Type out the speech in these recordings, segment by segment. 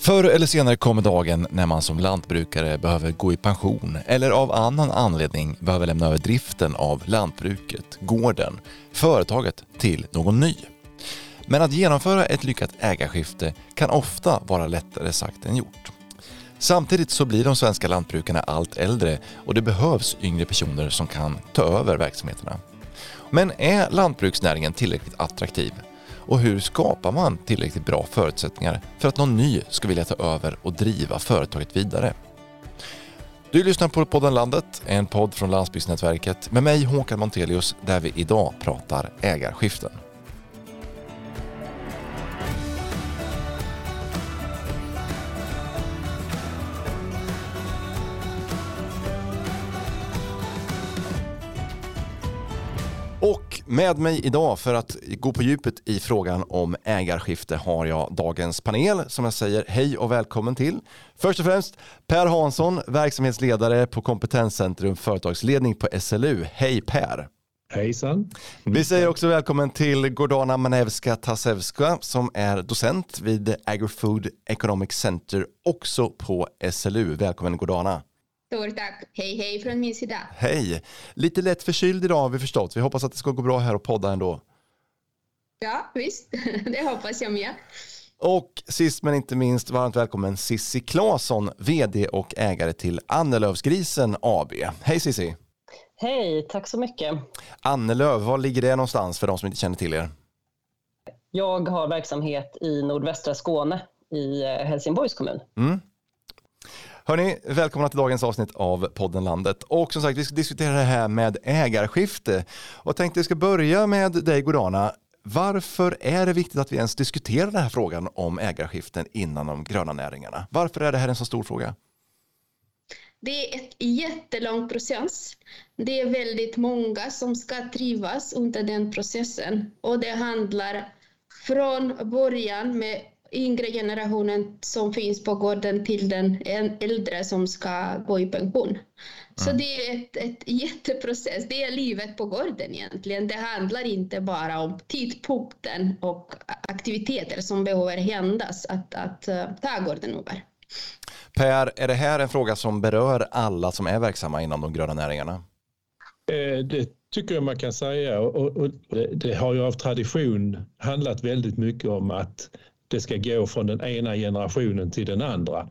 Förr eller senare kommer dagen när man som lantbrukare behöver gå i pension eller av annan anledning behöver lämna över driften av lantbruket, gården, företaget till någon ny. Men att genomföra ett lyckat ägarskifte kan ofta vara lättare sagt än gjort. Samtidigt så blir de svenska lantbrukarna allt äldre och det behövs yngre personer som kan ta över verksamheterna. Men är lantbruksnäringen tillräckligt attraktiv? Och hur skapar man tillräckligt bra förutsättningar för att någon ny ska vilja ta över och driva företaget vidare? Du lyssnar på podden Landet, en podd från Landsbygdsnätverket med mig Håkan Montelius där vi idag pratar ägarskiften. Med mig idag för att gå på djupet i frågan om ägarskifte har jag dagens panel som jag säger hej och välkommen till. Först och främst Per Hansson, verksamhetsledare på Kompetenscentrum Företagsledning på SLU. Hej Per! Hejsan! Vi säger också välkommen till Gordana Manevska Tasevska som är docent vid Agrofood Economic Center också på SLU. Välkommen Gordana! Stort tack. Hej, hej från min sida. Hej. Lite lätt förkyld idag har vi förstått. Vi hoppas att det ska gå bra här och podda ändå. Ja, visst. Det hoppas jag med. Och sist men inte minst varmt välkommen Sissi Claesson, vd och ägare till Annelövsgrisen AB. Hej Sissi! Hej, tack så mycket. Annelöv, var ligger det någonstans för de som inte känner till er? Jag har verksamhet i nordvästra Skåne i eh, Helsingborgs kommun. Mm. Hörni, välkomna till dagens avsnitt av podden Landet. Och som sagt, vi ska diskutera det här med ägarskifte. Och jag tänkte att ska börja med dig Godana. Varför är det viktigt att vi ens diskuterar den här frågan om ägarskiften innan de gröna näringarna? Varför är det här en så stor fråga? Det är ett jättelång process. Det är väldigt många som ska trivas under den processen och det handlar från början med yngre generationen som finns på gården till den äldre som ska gå i pension. Mm. Så det är ett, ett jätteprocess. Det är livet på gården egentligen. Det handlar inte bara om tidpunkten och aktiviteter som behöver händas att, att uh, ta gården över. Per, är det här en fråga som berör alla som är verksamma inom de gröna näringarna? Eh, det tycker jag man kan säga och, och det, det har ju av tradition handlat väldigt mycket om att det ska gå från den ena generationen till den andra.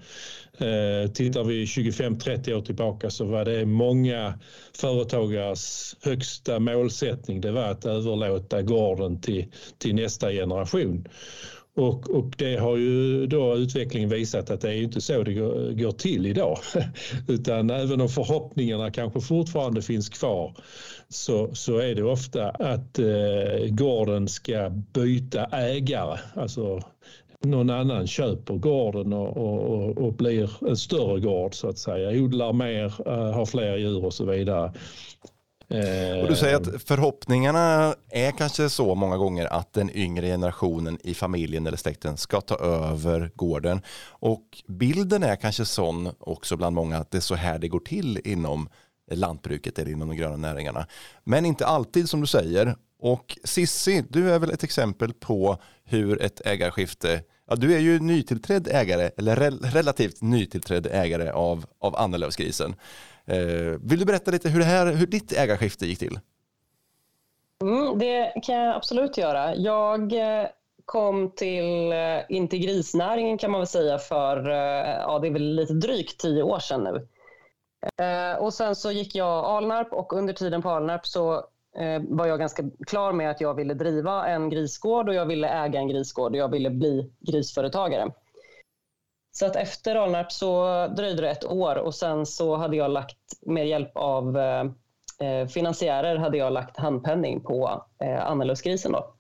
Eh, tittar vi 25-30 år tillbaka så var det många företagares högsta målsättning det var att överlåta gården till, till nästa generation. Och, och, det har ju då utvecklingen visat att det är inte så det går, går till idag. Utan även om förhoppningarna kanske fortfarande finns kvar så, så är det ofta att eh, gården ska byta ägare. Alltså någon annan köper gården och, och, och, blir en större gård så att säga. Odlar mer, eh, har fler djur och så vidare. Eh, Och du säger att förhoppningarna är kanske så många gånger att den yngre generationen i familjen eller släkten ska ta över gården. Och bilden är kanske sån också bland många att det är så här det går till inom lantbruket eller inom de gröna näringarna. Men inte alltid som du säger. Och Sissi, du är väl ett exempel på hur ett ägarskifte, ja du är ju nytillträdd ägare, eller re relativt nytillträdd ägare av, av Annelövsgrisen. Eh, vill du berätta lite hur, det här, hur ditt ägarskifte gick till? Mm, det kan jag absolut göra. Jag eh, kom till, eh, inte in till grisnäringen kan man väl säga för, eh, ja det är väl lite drygt tio år sedan nu. Och sen så gick jag Alnarp och under tiden på Alnarp så var jag ganska klar med att jag ville driva en grisgård och jag ville äga en grisgård och jag ville bli grisföretagare. Så att efter Alnarp så dröjde det ett år och sen så hade jag lagt med hjälp av eh, finansiärer hade jag lagt handpenning på eh, Annelövsgrisen då.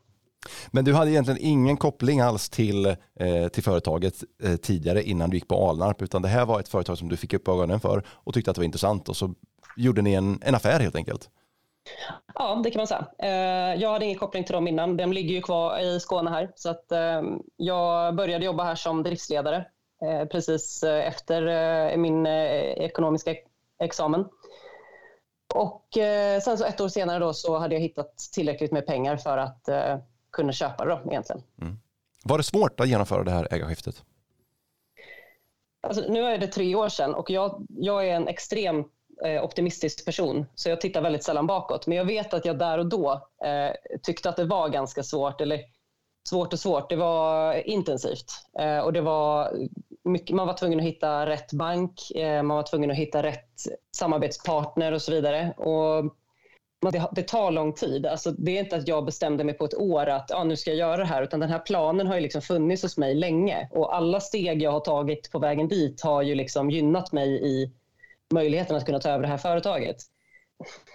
Men du hade egentligen ingen koppling alls till, eh, till företaget eh, tidigare innan du gick på Alnarp utan det här var ett företag som du fick upp ögonen för och tyckte att det var intressant och så gjorde ni en, en affär helt enkelt. Ja, det kan man säga. Eh, jag hade ingen koppling till dem innan. De ligger ju kvar i Skåne här. Så att eh, jag började jobba här som driftsledare Eh, precis eh, efter eh, min ekonomiska examen. Och sen så ett år senare då så hade jag hittat tillräckligt med pengar för att kunna köpa det då egentligen. Mm. Var det svårt att genomföra det här ägarskiftet? Alltså, nu är det tre år sedan och jag, jag är en extrem eh, optimistisk person, så jag tittar väldigt sällan bakåt. Men jag vet att jag där och då eh, tyckte att det var ganska svårt, eller svårt och svårt, det var intensivt. Eh, och det var mycket, man var tvungen att hitta rätt bank, eh, man var tvungen att hitta rätt samarbetspartner och så vidare. Och det, det, tar lång tid. Alltså, det är inte att jag bestämde mig på ett år att ah, nu ska jag göra det här, utan den här planen har ju liksom funnits hos mig länge. Och alla steg jag har tagit på vägen dit har ju liksom gynnat mig i möjligheten att kunna ta över det här företaget.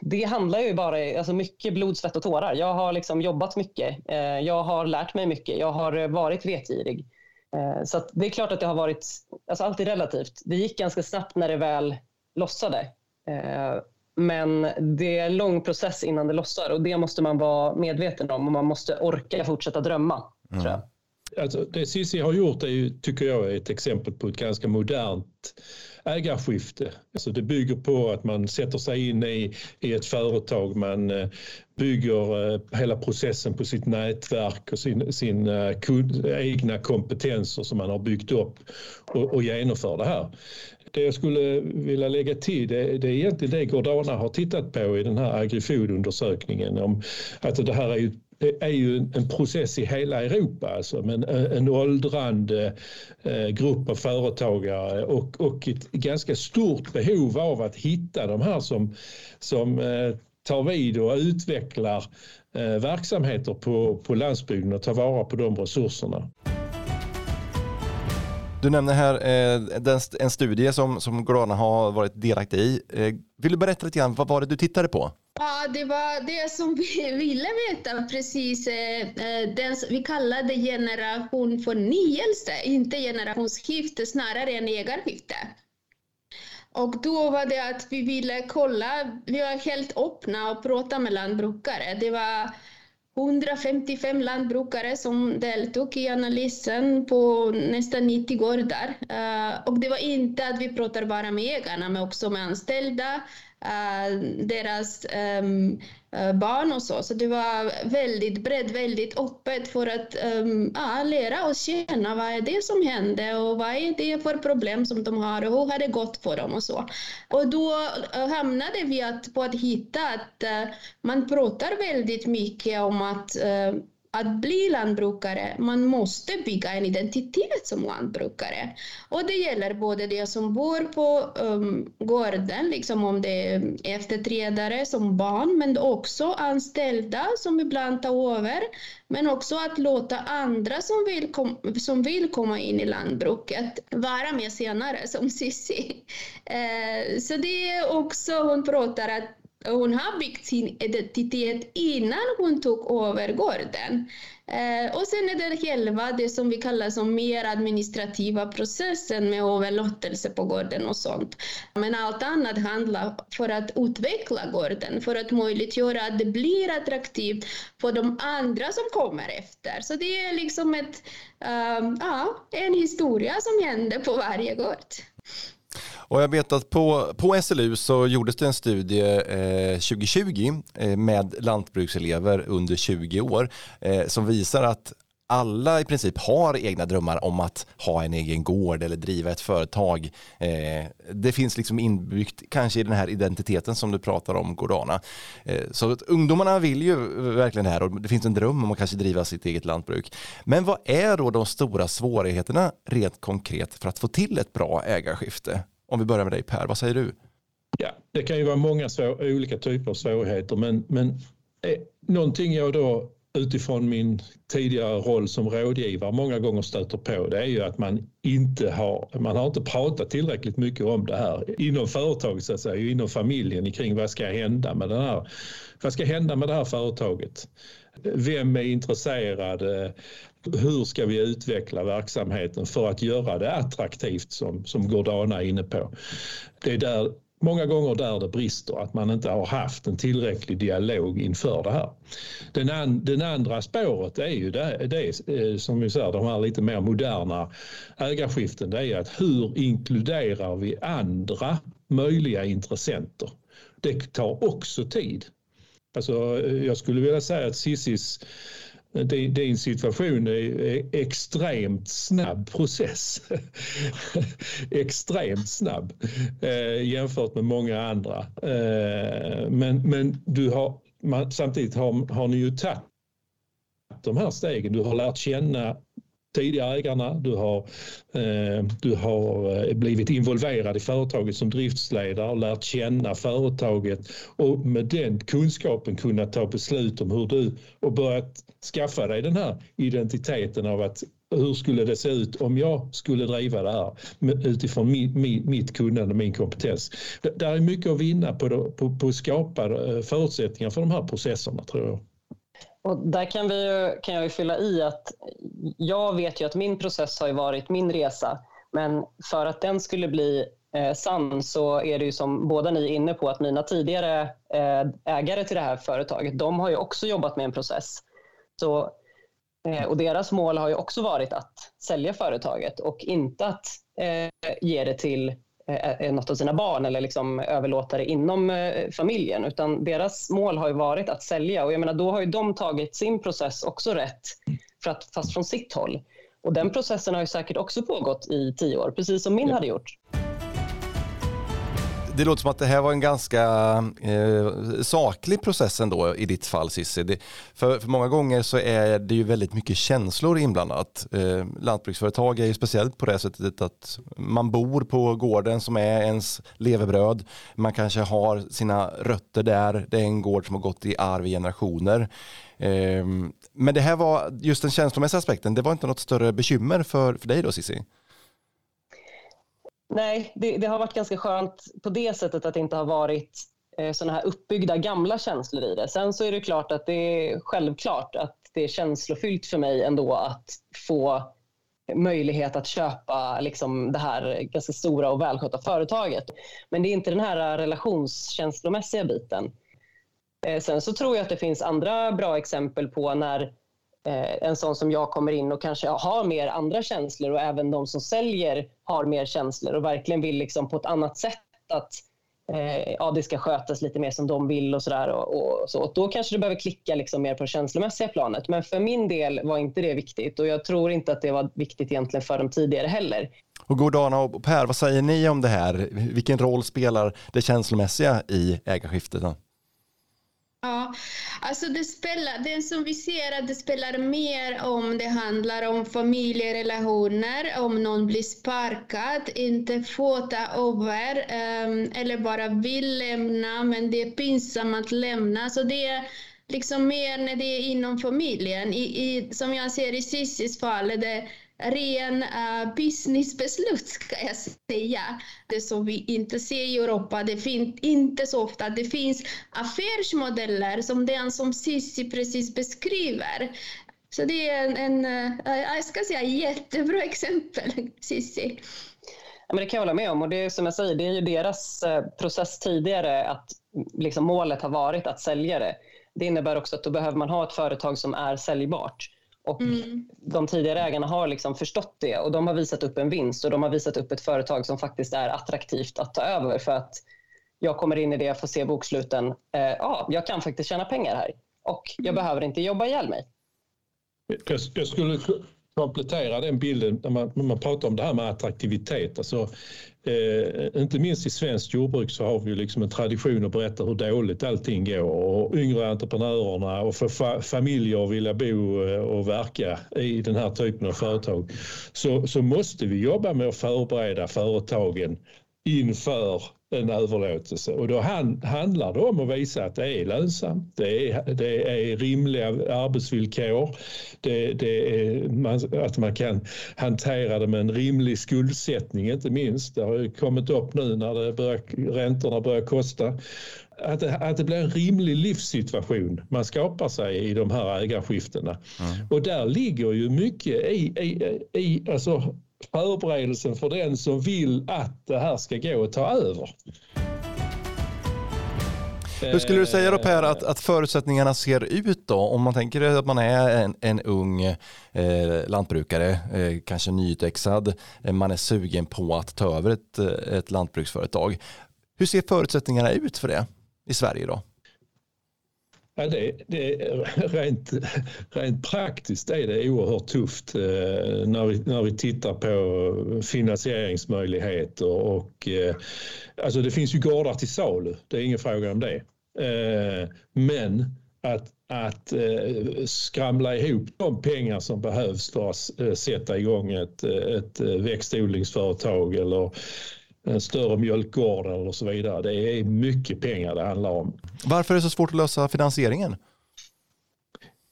Det handlar ju bara alltså mycket blod, svett och tårar. Jag har liksom jobbat mycket. Eh, jag har lärt mig mycket. Jag har varit vetgirig. Eh, så det är klart att det har varit, alltså allt är relativt. Det gick ganska snabbt när det väl lossade. Eh, men det är en lång process innan det lossar och det måste man vara medveten om och man måste orka fortsätta drömma. Mm. Tror jag. Mm. Alltså, det Cissi har gjort är ju, tycker jag är ett exempel på ett ganska modernt ägarskifte. Alltså det bygger på att man sätter sig in i, i ett företag, man eh, bygger eh, hela processen på sitt nätverk och sin, sin eh, kund, egna kompetenser som man har byggt upp och, och genomför det här det jag skulle vilja lägga till det, det är egentligen det Gordana har tittat på i den här agrifood-undersökningen. Om, att det här är ju det är ju en process i hela Europa, alltså, men eh, en åldrande eh, grupp av företagare och, och ett ganska stort behov av att hitta de här som, som eh, tar vid och utvecklar eh, verksamheter på, på landsbygden och tar vara på de resurserna. Du nämner här eh, en studie som, som Glana har varit delaktig i. Eh, vill du berätta lite grann, vad var det du tittade på? Ja, det var det som vi ville veta precis. Eh, eh, den, vi kallade generation förnyelse, inte generationsskifte, snarare än ägarskifte. Och då var det att vi ville kolla, vi var helt öppna och prata med lantbrukare. Det var 155 lantbrukare som deltog i analysen på nästan 90 gårdar. Eh, och det var inte att vi pratar bara med ägarna, men också med anställda, Eh, deras um, uh, barn och så. Så det var väldigt brett, väldigt öppet för att um, ja, lära oss känna vad är det som hände och vad är det för problem som de har och hur har det gått för dem och så. Och då eh, hamnade vi att, på att hitta att man pratar väldigt mycket om att att bli lantbrukare, man måste bygga en identitet som lantbrukare. Och det gäller både de som bor på um, gården, liksom om det är efterträdare som barn, men också anställda som ibland tar över, men också att låta andra som vill, kom, som vill komma in i lantbruket vara med senare, som Cissi. Uh, eh, så det är också, hon pratar att hon har byggt sin identitet innan hon tog över gården. Eh, och sen är det själva det som vi kallar som mer administrativa processen med överlåtelse på gården och sånt. Men allt annat handlar för att utveckla gården, för att möjliggöra att det blir attraktivt för de andra som kommer efter. Så det är liksom ett, um, ja, en historia som händer på varje gård. Och jag vet att på, på SLU så gjordes det en studie eh, 2020 eh, med lantbrukselever under 20 år eh, som visar att alla i princip har egna drömmar om att ha en egen gård eller driva ett företag. Eh, det finns liksom inbyggt kanske i den här identiteten som du pratar om, Gordana. Eh, så att ungdomarna vill ju verkligen det här och det finns en dröm om att kanske driva sitt eget lantbruk. Men vad är då de stora svårigheterna rent konkret för att få till ett bra ägarskifte? Om vi börjar med dig Per, vad säger du? Ja, det kan ju vara många svår, olika typer av svårigheter men, men eh, någonting jag då utifrån min tidigare roll som rådgivare många gånger stöter på det är ju att man inte har, man har inte pratat tillräckligt mycket om det här inom företaget så att säga, inom familjen kring vad ska hända med den här, vad ska hända med det här företaget? Vem är intresserad? Hur ska vi utveckla verksamheten för att göra det attraktivt som, som Gordana är inne på? Det är där, många gånger där det brister, att man inte har haft en tillräcklig dialog inför det här. Den, an, den andra spåret är ju det, det eh, som vi säger, de här lite mer moderna ägarskiften, det är att hur inkluderar vi andra möjliga intressenter? Det tar också tid. Alltså, eh, jag skulle vilja säga att Cissis din situation är extremt snabb process. extremt snabb eh, jämfört med många andra. Eh, men, men du har, man, samtidigt har, har ni ju tagit de här stegen. Du har lärt känna tidigare ägarna, du har, eh, du har eh, blivit involverad i företaget som driftsledare och lärt känna företaget och med den kunskapen kunnat ta beslut om hur du och börjat skaffa dig den här identiteten av att hur skulle det se ut om jag skulle driva det här utifrån mitt, mitt, mitt kunnande och min kompetens. Det, där är mycket att vinna på, på, på att skapa eh, förutsättningar för de här processerna tror jag. Och där kan, vi, kan jag fylla i att jag vet ju att min process har varit min resa. Men för att den skulle bli eh, sann så är det ju som båda ni är inne på att mina tidigare eh, ägare till det här företaget, de har ju också jobbat med en process. Så, eh, och deras mål har ju också varit att sälja företaget och inte att eh, ge det till något av sina barn eller liksom överlåta det inom eh, familjen. Utan deras mål har ju varit att sälja och jag menar, då har ju de tagit sin process också rätt, för att, fast från sitt håll. Och den processen har ju säkert också pågått i tio år, precis som min ja. hade gjort det låter som att det här var en ganska eh, saklig process ändå i ditt fall Cissi. För, för många gånger så är det ju väldigt mycket känslor inblandat. Eh, lantbruksföretag är ju speciellt på det sättet att man bor på gården som är ens levebröd. Man kanske har sina rötter där. Det är en gård som har gått i arv i generationer. Eh, men det här var just den känslomässiga aspekten. Det var inte något större bekymmer för, för dig då Cissi? Nej, det, det, har varit ganska skönt på det sättet att det inte har varit eh, sådana här uppbyggda gamla känslor i det. Sen så är det klart att det är självklart att det är känslofyllt för mig ändå att få möjlighet att köpa liksom, det här ganska stora och välskötta företaget. Men det är inte den här relationskänslomässiga biten. Eh, sen så tror jag att det finns andra bra exempel på när Eh, en sån som jag kommer in och kanske har mer andra känslor och även de som säljer har mer känslor och verkligen vill liksom på ett annat sätt att eh, ja, det ska skötas lite mer som de vill och sådär. Och, och, så. Och då kanske det behöver klicka liksom mer på det känslomässiga planet. Men för min del var inte det viktigt och jag tror inte att det var viktigt egentligen för dem tidigare heller. Och Gordana och Per, vad säger ni om det här? Vilken roll spelar det känslomässiga i ägarskiftet? Ja, alltså det spelar, den som vi ser att det spelar mer om det handlar om familjerelationer, om någon blir sparkad, inte får ta över um, eller bara vill lämna men det är pinsamt att lämna. Så det är liksom mer när det är inom familjen. I, i som jag ser i Cissis fall, det ren uh, businessbeslut ska jag säga. Det som vi inte ser i Europa. Det finns inte så ofta. Det finns affärsmodeller som den som Cissi precis beskriver. Så det är en, en uh, jag ska säga jättebra exempel, Cissi. Ja, men det kan jag hålla med om och det är som jag säger, det är ju deras eh, process tidigare att liksom, målet har varit att sälja det. Det innebär också att då behöver man ha ett företag som är säljbart. Och mm. De tidigare ägarna har liksom förstått det och de har visat upp en vinst och de har visat upp ett företag som faktiskt är attraktivt att ta över för att jag kommer in i det, och får se boksluten. Eh, ja, jag kan faktiskt tjäna pengar här och jag mm. behöver inte jobba ihjäl mig. Jag, jag skulle komplettera den bilden när man, när man pratar om det här med attraktivitet. Alltså, eh, inte minst i svenskt jordbruk så har vi liksom en tradition att berätta hur dåligt allting går och yngre entreprenörerna och för fa familjer att vilja bo eh, och verka i den här typen av företag så, så måste vi jobba med att förbereda företagen inför en överlåtelse och då handlar det om att visa att det är lönsamt, det är, det är rimliga arbetsvillkor, det, det är, man, att man kan hantera det med en rimlig skuldsättning inte minst. Det har kommit upp nu när det börjar, räntorna börjar kosta. Att det, att det blir en rimlig livssituation man skapar sig i de här ägarskiftena. Mm. Och där ligger ju mycket i, i, i alltså förberedelsen för den som vill att det här ska gå att ta över. Hur skulle du säga då Per att, att förutsättningarna ser ut då? Om man tänker att man är en, en ung eh, lantbrukare, eh, kanske nyutexad, eh, man är sugen på att ta över ett, eh, ett lantbruksföretag. Hur ser förutsättningarna ut för det i Sverige då? Ja, det, det, rent, rent praktiskt är det oerhört tufft eh, när, vi, när vi tittar på finansieringsmöjligheter och eh, alltså det finns ju gårdar till salu, det är ingen fråga om det. Eh, men att, att eh, skramla ihop de pengar som behövs för att eh, sätta igång ett, ett eh, växtodlingsföretag eller en större mjölkgård eller så vidare. Det är mycket pengar det handlar om. Varför är det så svårt att lösa finansieringen?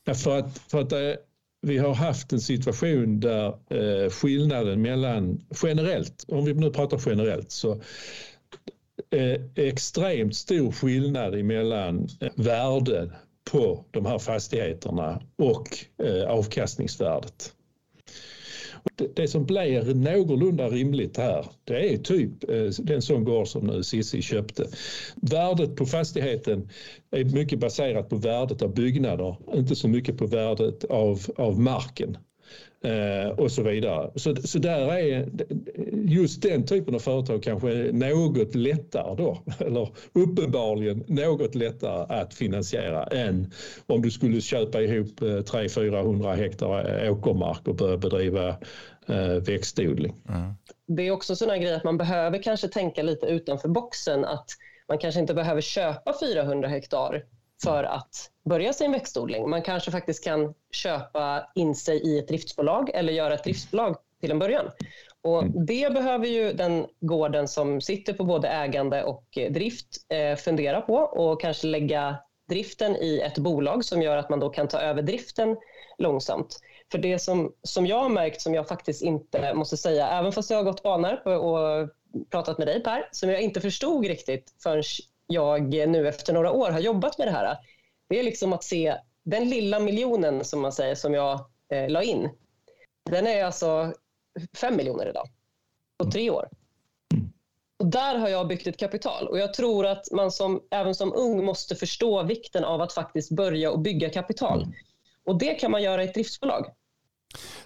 Ja, för att, för att det, vi har haft en situation där eh, skillnaden mellan, generellt, om vi nu pratar generellt, så eh, extremt stor skillnad mellan eh, värden på de här fastigheterna och eh, avkastningsvärdet. Det som blir någorlunda rimligt här, det är typ eh, den sån gård som nu Cissi köpte. Värdet på fastigheten är mycket baserat på värdet av byggnader, inte så mycket på värdet av, av marken. Eh, och så vidare. Så, så där är just den typen av företag kanske något lättare då, eller uppenbarligen något lättare att finansiera än om du skulle köpa ihop 300-400 eh, hektar åkermark och börja bedriva eh, växtodling. Mm. Det är också sådana grejer att man behöver kanske tänka lite utanför boxen att man kanske inte behöver köpa 400 hektar för att börja sin växtodling. Man kanske faktiskt kan köpa in sig i ett driftsbolag eller göra ett driftsbolag till en början. Och mm. det behöver ju den gården som sitter på både ägande och drift eh, fundera på och kanske lägga driften i ett bolag som gör att man då kan ta över driften långsamt. För det som, som jag har märkt, som jag faktiskt inte måste säga, även fast jag har gått banor och pratat med dig Per, som jag inte förstod riktigt förrän jag nu efter några år har jobbat med det här, det är liksom att se den lilla miljonen som man säger som jag eh, la in. Den är alltså fem miljoner idag på tre år. Och där har jag byggt ett kapital och jag tror att man som, även som ung måste förstå vikten av att faktiskt börja och bygga kapital. Och det kan man göra i ett driftsbolag.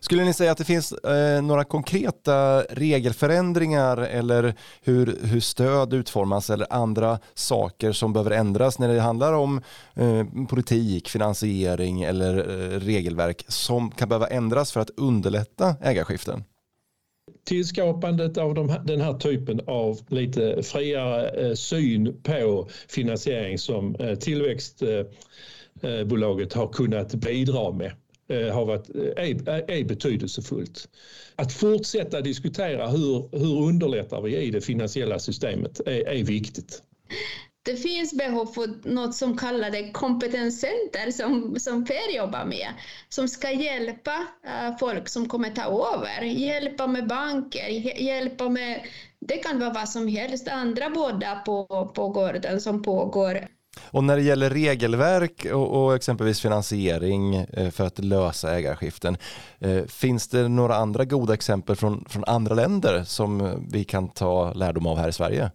Skulle ni säga att det finns eh, några konkreta regelförändringar eller hur, hur stöd utformas eller andra saker som behöver ändras när det handlar om eh, politik, finansiering eller eh, regelverk som kan behöva ändras för att underlätta ägarskiften? Tillskapandet av de, den här typen av lite friare eh, syn på finansiering som eh, tillväxtbolaget eh, eh, har kunnat bidra med Eh, har varit, eh, är, är betydelsefullt. Att fortsätta diskutera hur, hur underlättar vi i det finansiella systemet är, är viktigt. Det finns behov för något som kallas kompetenscenter som, som Per jobbar med, som ska hjälpa eh, folk som kommer ta över, hjälpa med banker, hjälpa med, det kan vara vad som helst, andra båda på, på gården som pågår. Och när det gäller regelverk och, och, exempelvis finansiering eh, för att lösa ägarskiften, eh, finns det några andra goda exempel från, från andra länder som vi kan ta lärdom av här i Sverige?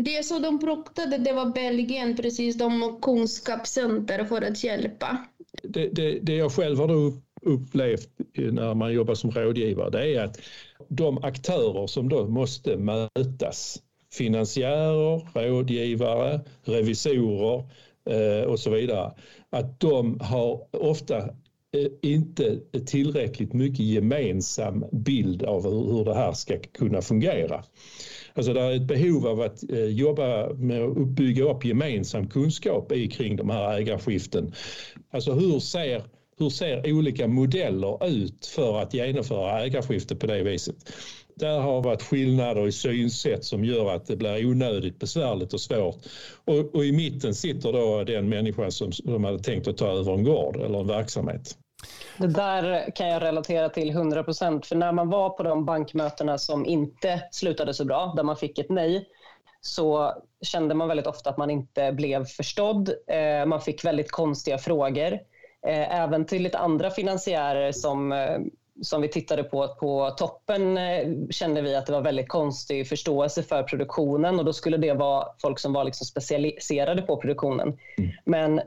Det som de pratade det var Belgien, precis, de kunskapscenter för att hjälpa. Det, det, det jag själv har upplevt när man jobbar som rådgivare, det är att de aktörer som då måste mötas finansiärer, rådgivare, revisorer eh, och så vidare, att de har ofta eh, inte tillräckligt mycket gemensam bild av hur det här ska kunna fungera. Alltså det är ett behov av att eh, jobba med att bygga upp gemensam kunskap i kring de här ägarskiften. Alltså hur ser, hur ser olika modeller ut för att genomföra ägarskifte på det viset? där har varit skillnader i synsätt som gör att det blir onödigt besvärligt och svårt. Och, och i mitten sitter då den människan som, som hade tänkt att ta över en gård eller en verksamhet. Det där kan jag relatera till 100 procent. För när man var på de bankmötena som inte slutade så bra, där man fick ett nej, så kände man väldigt ofta att man inte blev förstådd. Eh, man fick väldigt konstiga frågor. Eh, även till lite andra finansiärer som eh, som vi tittade på på toppen eh, kände vi att det var väldigt konstig förståelse för produktionen och då skulle det vara folk som var liksom specialiserade på produktionen. Mm. Men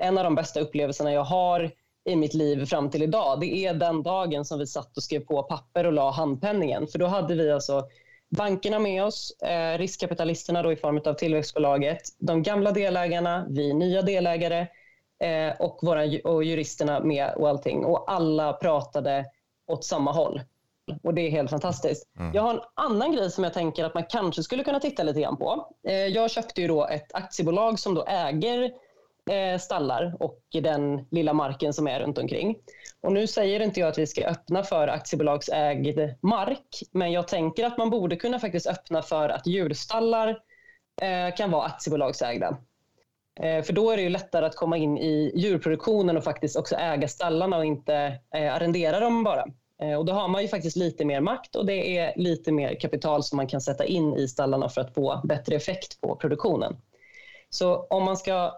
en av de bästa upplevelserna jag har i mitt liv fram till idag, det är den dagen som vi satt och skrev på papper och la handpenningen. För då hade vi alltså bankerna med oss, riskkapitalisterna då i form av tillväxtbolaget, de gamla delägarna, vi nya delägare eh, och, våra, och juristerna med och allting. Och alla pratade åt samma håll. Och det är helt fantastiskt. Mm. Jag har en annan grej som jag tänker att man kanske skulle kunna titta lite grann på. Eh, jag köpte ju då ett aktiebolag som då äger eh, stallar och den lilla marken som är runt omkring. Och nu säger inte jag att vi ska öppna för aktiebolagsägd mark, men jag tänker att man borde kunna faktiskt öppna för att djurstallar eh, kan vara aktiebolagsägda. Eh, för då är det ju lättare att komma in i djurproduktionen och faktiskt också äga stallarna och inte eh, arrendera dem bara. Eh, och då har man ju faktiskt lite mer makt och det är lite mer kapital som man kan sätta in i stallarna för att få bättre effekt på produktionen. Så om man ska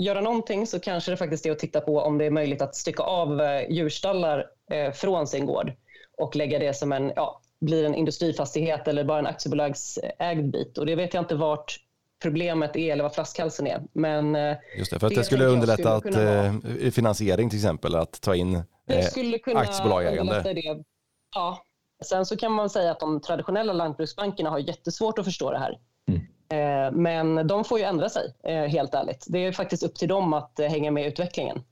göra någonting så kanske det faktiskt är att titta på om det är möjligt att stycka av djurstallar från sin gård och lägga det som en, ja, blir en industrifastighet eller bara en aktiebolagsägd bit. Och det vet jag inte vart problemet är eller vad flaskhalsen är. Men Just det, för att det, det skulle underlätta att, finansiering till exempel, att ta in det eh, skulle kunna. Det. Ja. Sen så kan man säga att de traditionella lantbruksbankerna har jättesvårt att förstå det här. Mm. Eh, men de får ju ändra sig, eh, helt ärligt. Det är faktiskt upp till dem att hänga med i utvecklingen.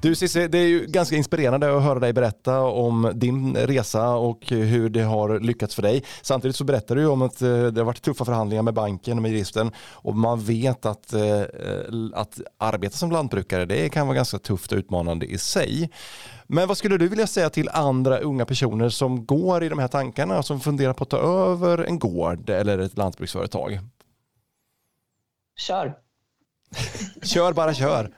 Du Cissi, det är ju ganska inspirerande att höra dig berätta om din resa och hur det har lyckats för dig. Samtidigt så berättar du om att eh, det har varit tuffa förhandlingar med banken och med juristen och man vet att, eh, att arbeta som lantbrukare det kan vara ganska tufft och utmanande i sig. Men vad skulle du vilja säga till andra unga personer som går i de här tankarna, som funderar på att ta över en gård eller ett lantbruksföretag? Kör. kör bara kör.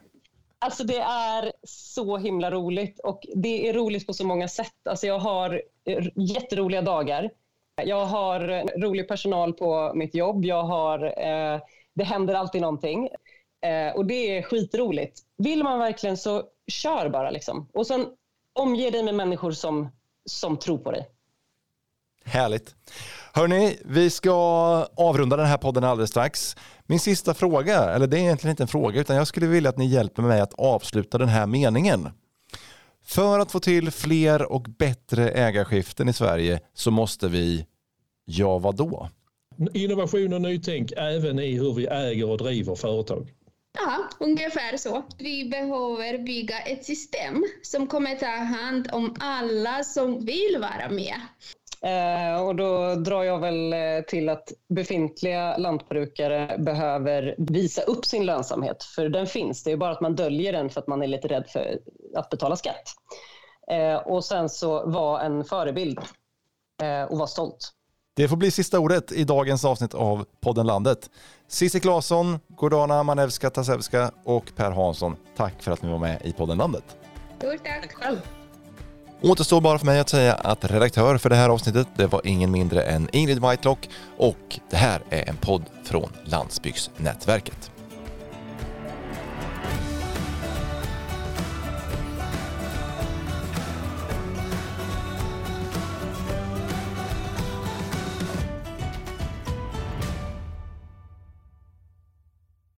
Alltså det är så himla roligt och det är roligt på så många sätt. Alltså jag har eh, jätteroliga dagar. Jag har eh, rolig personal på mitt jobb. Jag har, eh, det händer alltid någonting. Eh, och det är skitroligt. Vill man verkligen så kör bara. Liksom. Och sen omge dig med människor som, som tror på dig. Härligt. Hörni, vi ska avrunda den här podden alldeles strax. Min sista fråga, eller det är egentligen inte en fråga, utan jag skulle vilja att ni hjälper mig att avsluta den här meningen. För att få till fler och bättre ägarskiften i Sverige så måste vi, ja vadå? Innovation och nytänk även i hur vi äger och driver företag. Ja, ungefär så. Vi behöver bygga ett system som kommer ta hand om alla som vill vara med. Eh, och då drar jag väl eh, till att befintliga lantbrukare behöver visa upp sin lönsamhet, för den finns. Det är bara att man döljer den för att man är lite rädd för att betala skatt. Eh, och sen så vara en förebild eh, och vara stolt. Det får bli sista ordet i dagens avsnitt av podden Landet. Cissi Claesson, Gordana Manevska Tasevska och Per Hansson, tack för att ni var med i podden Landet. Stort tack. tack själv. Återstår bara för mig att säga att redaktör för det här avsnittet, det var ingen mindre än Ingrid Whitelock och det här är en podd från Landsbygdsnätverket.